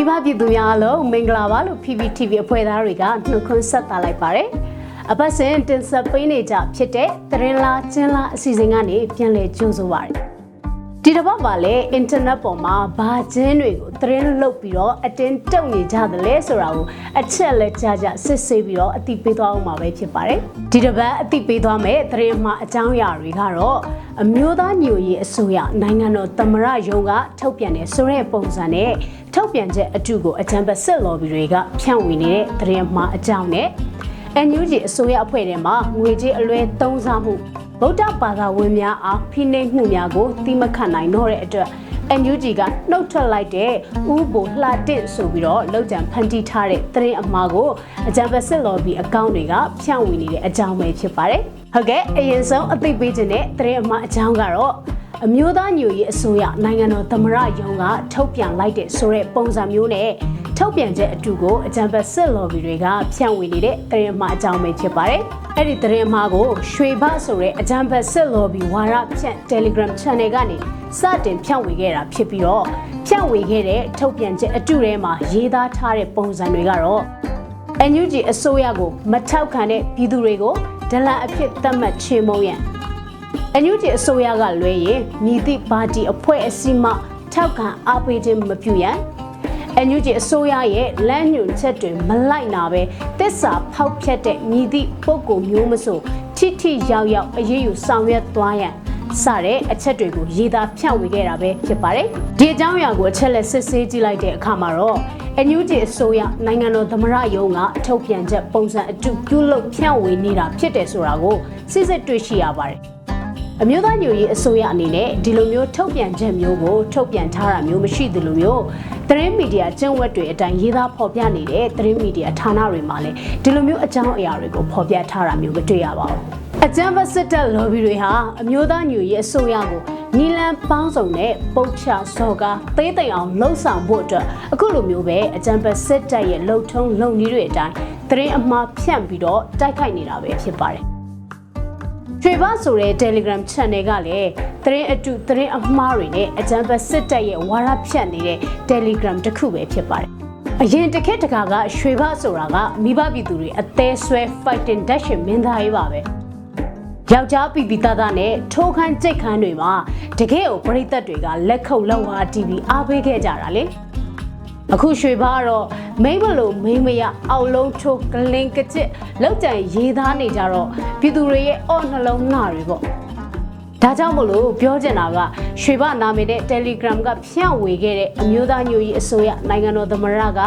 မိဘပြည်သူများအားလုံးမင်္ဂလာပါလို့ PPTV အဖွဲ့သားတွေကနှုတ်ခွန်းဆက်သလိုက်ပါတယ်။အပတ်စဉ်တင်ဆက်ပေးနေကြဖြစ်တဲ့တရင်လာကျင်းလာအစီအစဉ်ကနေပြန်လည်ကြိုဆိုပါရစေ။ ဒီတစ်ပတ်ပါလေအင်တာနက်ပေါ်မှာဘာချင်းတွေကိုတရင်လုတ်ပြီးတော့အတင်းတုံနေကြသလဲဆိုတာကိုအချက်လက်ကြကြစစ်ဆေးပြီးတော့အတိပေးသွားအောင်မှာပဲဖြစ်ပါတယ်။ဒီတစ်ပတ်အတိပေးသွားမယ်တရင်မှာအကြောင်းအရာတွေကတော့အမျိုးသားညိုရေးအစိုးရနိုင်ငံတော်သမ္မတရုံးကထုတ်ပြန်တဲ့ဆိုတဲ့ပုံစံနဲ့ထုတ်ပြန်ချက်အတုကိုအကြံပတ်စစ်လော်ဘီတွေကဖြန့်ဝေနေတဲ့သတင်းမှာအကြောင်းနဲ့ NUG အစိုးရအဖွဲ့ထဲမှာငွေကြေးအလွဲသုံးစားမှု ဗုဒ္ဓဘာသာဝင်များအားဖိနှိပ်မှုများကိုတိမခတ်နိုင်တော့တဲ့အတွက် NUG ကနှုတ်ထွက်လိုက်တဲ့ဥပိုလှတစ်ဆိုပြီးတော့လောက်ကြံဖန်တီးထားတဲ့သတင်းအမှားကိုအကြံပတ်စစ်လော်ဘီအကောင့်တွေကဖြန့်ဝေနေတဲ့အကြောင်းပဲဖြစ်ပါတယ်။ဟုတ်ကဲ့အရင်ဆုံးအသိပေးခြင်းတဲ့သတင်းအမှားအကြောင်းကတော့ အမျိုးသားညွရေးအစိုးရနိုင်ငံတော်သမ္မတရုံးကထုတ်ပြန်လိုက်တဲ့ဆိုတဲ့ပုံစံမျိုးနဲ့ထုတ်ပြန်ချက်အတူကိုအကြံပတ်စစ်လော်ဘီတွေကဖြန့်ဝေနေတဲ့သတင်းအမှားအကြောင်းပဲဖြစ်ပါတယ်။အဲ့ဒီသတင်းအမှားကိုရွှေဘဆိုတဲ့အကြံပတ်စစ်လော်ဘီဝါရဖြန့် Telegram Channel ကနေစတင်ဖြန့်ဝေခဲ့တာဖြစ်ပြီးတော့ဖြန့်ဝေခဲ့တဲ့ထုတ်ပြန်ချက်အတူထဲမှာရေးသားထားတဲ့ပုံစံတွေကတော့ NUG အစိုးရကိုမထောက်ခံတဲ့ပြည်သူတွေကိုဒလန်အဖြစ်သတ်မှတ်ချေမှုန်းရန် NUG အစိုးရကလွဲရင်မြည်သည့်ပါတီအဖွဲ့အစည်းမှထောက်ခံအားပေးခြင်းမပြုရန် NUG အစိုးရရဲ့လမ်းညွှန်ချက်တွေမလိုက်နာပဲတစ္ဆာဖောက်ဖျက်တဲ့မြည်သည့်ပုံကိုမျိုးမဆိုထိထိရောက်ရောက်အရေးယူဆောင်ရွက်သွားရန်စတဲ့အချက်တွေကိုရေးသားဖြန့်ဝေခဲ့တာပဲဖြစ်ပါတယ်။ဒီအကြောင်းအရာကိုအချက်လက်စစ်ဆေးကြည့်လိုက်တဲ့အခါမှာတော့ NUG အစိုးရနိုင်ငံတော်သမ္မတရုံးကထုတ်ပြန်ချက်ပုံစံအတူပြုလုပ်ဖြန့်ဝေနေတာဖြစ်တယ်ဆိုတာကိုစစ်စစ်တွေ့ရှိရပါတယ်။ အမျိုးသားညွရေးအစိုးရအနေနဲ့ဒီလိုမျိုးထုတ်ပြန်ချက်မျိုးကိုထုတ်ပြန်ထားတာမျိုးမရှိသလိုမျိုးသတင်းမီဒီယာကျင့်ဝတ်တွေအတိုင်းရေးသားဖော်ပြနေတဲ့သတင်းမီဒီယာဌာနတွေမှာလည်းဒီလိုမျိုးအကြောင်းအရာတွေကိုဖော်ပြထားတာမျိုးမတွေ့ရပါဘူး။အကြံဖတ်စစ်တပ် lobby တွေဟာအမျိုးသားညွရေးအစိုးရကိုနီလန်ပေါင်းစုံနဲ့ပုတ်ချစော်ကားသေးသိမ်အောင်လှုံ့ဆော်ဖို့အတွက်အခုလိုမျိုးပဲအကြံဖတ်စစ်တပ်ရဲ့လှုပ်ထုံးလုံနည်းတွေအတိုင်းသတင်းအမှားဖြန့်ပြီးတော့တိုက်ခိုက်နေတာပဲဖြစ်ပါတယ်။ ရွှေဘဆိုတဲ့ Telegram Channel ကလည်းသတင်းအတုသတင်းအမှားတွေနဲ့အကြံဖတ်စစ်တပ်ရဲ့ဝါရဖြန့်နေတဲ့ Telegram တစ်ခုပဲဖြစ်ပါတယ်။အရင်တစ်ခေတ်တခါကရွှေဘဆိုတာကမိဘပြည်သူတွေအသေးဆွဲ fighting dash မင်းသားရေးပါပဲ။ယောက်ျားပီပီတတနဲ့ထိုးခန်းကြိတ်ခန်းတွေမှာတကယ်ကိုပရိသတ်တွေကလက်ခုပ်လက်ဝါးတီးပြီးအားပေးခဲ့ကြတာလေ။ အခုရွှေဘာကတော့မိမ့်မလို့မိမ့်မရအောက်လုံးထိုးကလင်ကကြစ်လောက်ကြံရေးသားနေကြတော့ပြည်သူတွေရဲ့အော့နှလုံးနှတွေပေါ့ဒါကြောင့်မလို့ပြောချင်တာကရွှေဘနာမည်နဲ့ Telegram ကဖြန့်ဝေခဲ့တဲ့အမျိုးသားညွရေးအစိုးရနိုင်ငံတော်သမ္မတက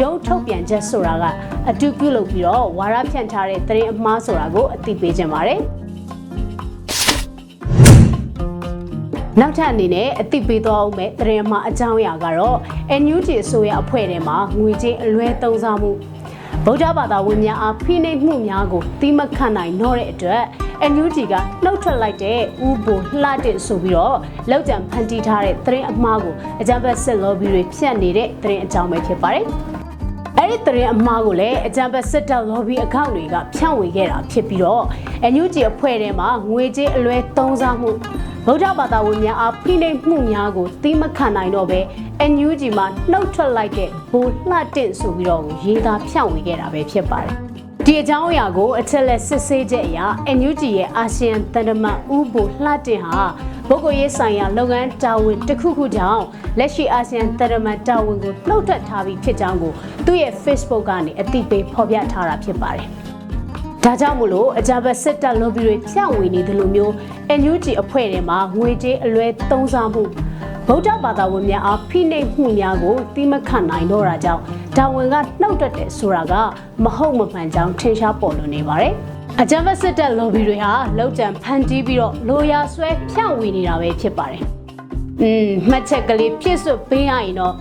ရုံးထုတ်ပြန်ချက်ဆိုတာကအတူပြုလုပ်ပြီးတော့ဝါရဖြန့်ထားတဲ့သတင်းအမှားဆိုတာကိုအသိပေးခြင်းပါတယ် နောက်ထပ်အနေနဲ့အသိပေးသွားအောင်မဲ့သတင်းမှာအကြောင်းအရာကတော့ NUG အစိုးရအဖွဲ့ထဲမှာငွေကြေးအလွဲသုံးစားမှုဗုဒ္ဓဘာသာဝင်များအားဖိနှိပ်မှုများကိုတိမခတ်နိုင်တော့တဲ့အတွက် NUG ကနှုတ်ထွက်လိုက်တဲ့ဥပိုလှတဲ့ဆိုပြီးတော့လောက်ကြံဖန်တီးထားတဲ့သတင်းအမှားကိုအကြံဖက်စစ်လော်ဘီတွေဖြန့်နေတဲ့သတင်းအကြောင်းပဲဖြစ်ပါတယ်။အဲ့ဒီသတင်းအမှားကိုလည်းအကြံဖက်စစ်တပ် lobby အကောင့်တွေကဖြန့်ဝေခဲ့တာဖြစ်ပြီးတော့ NUG အဖွဲ့ထဲမှာငွေကြေးအလွဲသုံးစားမှု ဗုဒ္ဓဘာသာဝင်များအားဖိနှိပ်မှုများကိုသိမခံနိုင်တော့ပဲ NUG မှာနှုတ်ထွက်လိုက်တဲ့ဘိုးလှတင့်ဆိုပြီးတော့ရေးသားဖြန့်ဝေခဲ့တာပဲဖြစ်ပါတယ်။ဒီအကြောင်းအရာကိုအချက်လက်စစ်ဆေးချက်အရ NUG ရဲ့အာဆီယံတန်တမန်ဥဘိုလှတင့်ဟာပုဂ္ဂိုလ်ရေးဆိုင်ရာလုပ်ငန်းတာဝန်တစ်ခုခုကြောင့်လက်ရှိအာဆီယံတန်တမန်တာဝန်ကိုနှုတ်ထွက်ထားပြီးဖြစ်ကြောင်းကိုသူ့ရဲ့ Facebook ကနေအသိပေးဖော်ပြထားတာဖြစ်ပါတယ်။ ဒါကြောင့်မို့လို့အကြမ်းဖက်စစ်တပ် lobby တွေဖြန့်ဝေနေတယ်လို့မျိုး NUG အဖွဲ့ထဲမှာငွေကြေးအလွဲသုံးစားမှုဗုဒ္ဓဘာသာဝင်များအားဖိနှိပ်မှုများကိုတိမခတ်နိုင်တော့တာကြောင့်ဒါဝင်ကနှုတ်တက်တယ်ဆိုတာကမဟုတ်မမှန်ကြောင်းထင်ရှားပေါ်လွင်နေပါတယ်။အကြမ်းဖက်စစ်တပ် lobby တွေဟာလောက်ကြံဖန်တီးပြီးတော့လိုရာဆွဲဖြန့်ဝေနေတာပဲဖြစ်ပါတယ်။อืมမှတ်ချက်ကလေးပြည့်စွတ်ပေးရရင်တော့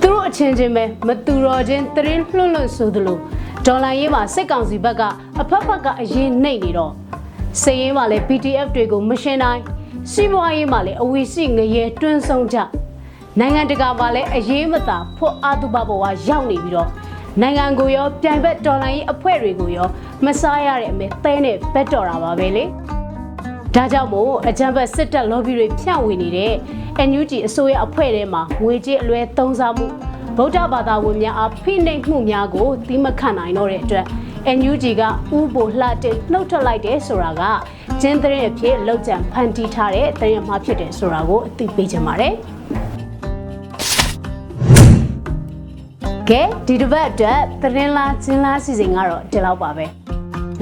သူတို့အချင်းချင်းပဲမတူတော်ချင်းသတင်းလွှတ်လွှတ်ဆိုသလို ဒေါ်လာရေးမှာစစ်ကောင်စီဘက်ကအဖက်ဖက်ကအရင်နှိပ်နေတော့စည်ရင်မှာလည်း PDF တွေကိုမရှင်းတိုင်းစီးပွားရေးမှာလည်းအဝီစီငရဲတွန်းဆုံးကြနိုင်ငံတကာမှာလည်းအရေးမသာဖွအာတုပဘဝရောက်နေပြီးတော့နိုင်ငံကိုရောပြိုင်ဘက်ဒေါ်လာရေးအဖွဲ့တွေကိုရောမစားရတဲ့အမေသဲနဲ့ဘက်တော်တာပါပဲလေဒါကြောင့်မို့အကြံဖက်စစ်တပ် lobby တွေဖြန့်ဝေနေတဲ့ NUG အစိုးရအဖွဲ့ထဲမှာငွေကြေးအလွဲသုံးစားမှု ဗဗုဒ္ဓဘာသာဝင်များအားဖိနှိပ်မှုများကိုသီးမခံနိုင်တော့တဲ့အတွက် NUG ကဥပိုလှတဲ့နှုတ်ထွက်လိုက်တဲ့ဆိုတာကကျင်းသတင်းအဖြစ်လောက်ကျန်ဖန်တီးထားတဲ့သတင်းမှားဖြစ်တယ်ဆိုတာကိုအသိပေးချင်ပါတယ်။ကဲဒီတစ်ပတ်အတွက်သတင်းလားကျင်းလားစီစဉ်ကတော့ဒီလောက်ပါပဲ။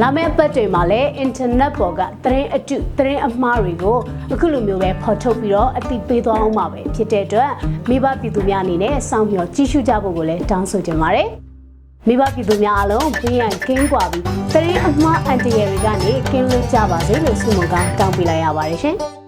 လာမယ့်ပတ်တွေမှာလည်းအင်တာနက်ပေါ်ကသတင်းအတုသတင်းအမှားတွေကိုအခုလိုမျိုးပဲဖော်ထုတ်ပြီးတော့အသိပေးသွားအောင်ပါပဲဖြစ်တဲ့အတွက်မိဘပြည်သူများအနေနဲ့စောင့်မျှော်ကြည့်ရှုကြဖို့ကိုလည်းတောင်းဆိုချင်ပါတယ်။မိဘပြည်သူများအားလုံးဘေးရန်ကင်းကွာပြီးသတင်းအမှားအန်တီရတွေကနေကင်းလွတ်ကြပါစေလို့ဆုမွန်ကောင်းတောင်းပေးလိုက်ရပါတယ်ရှင်။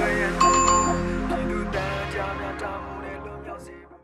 I am.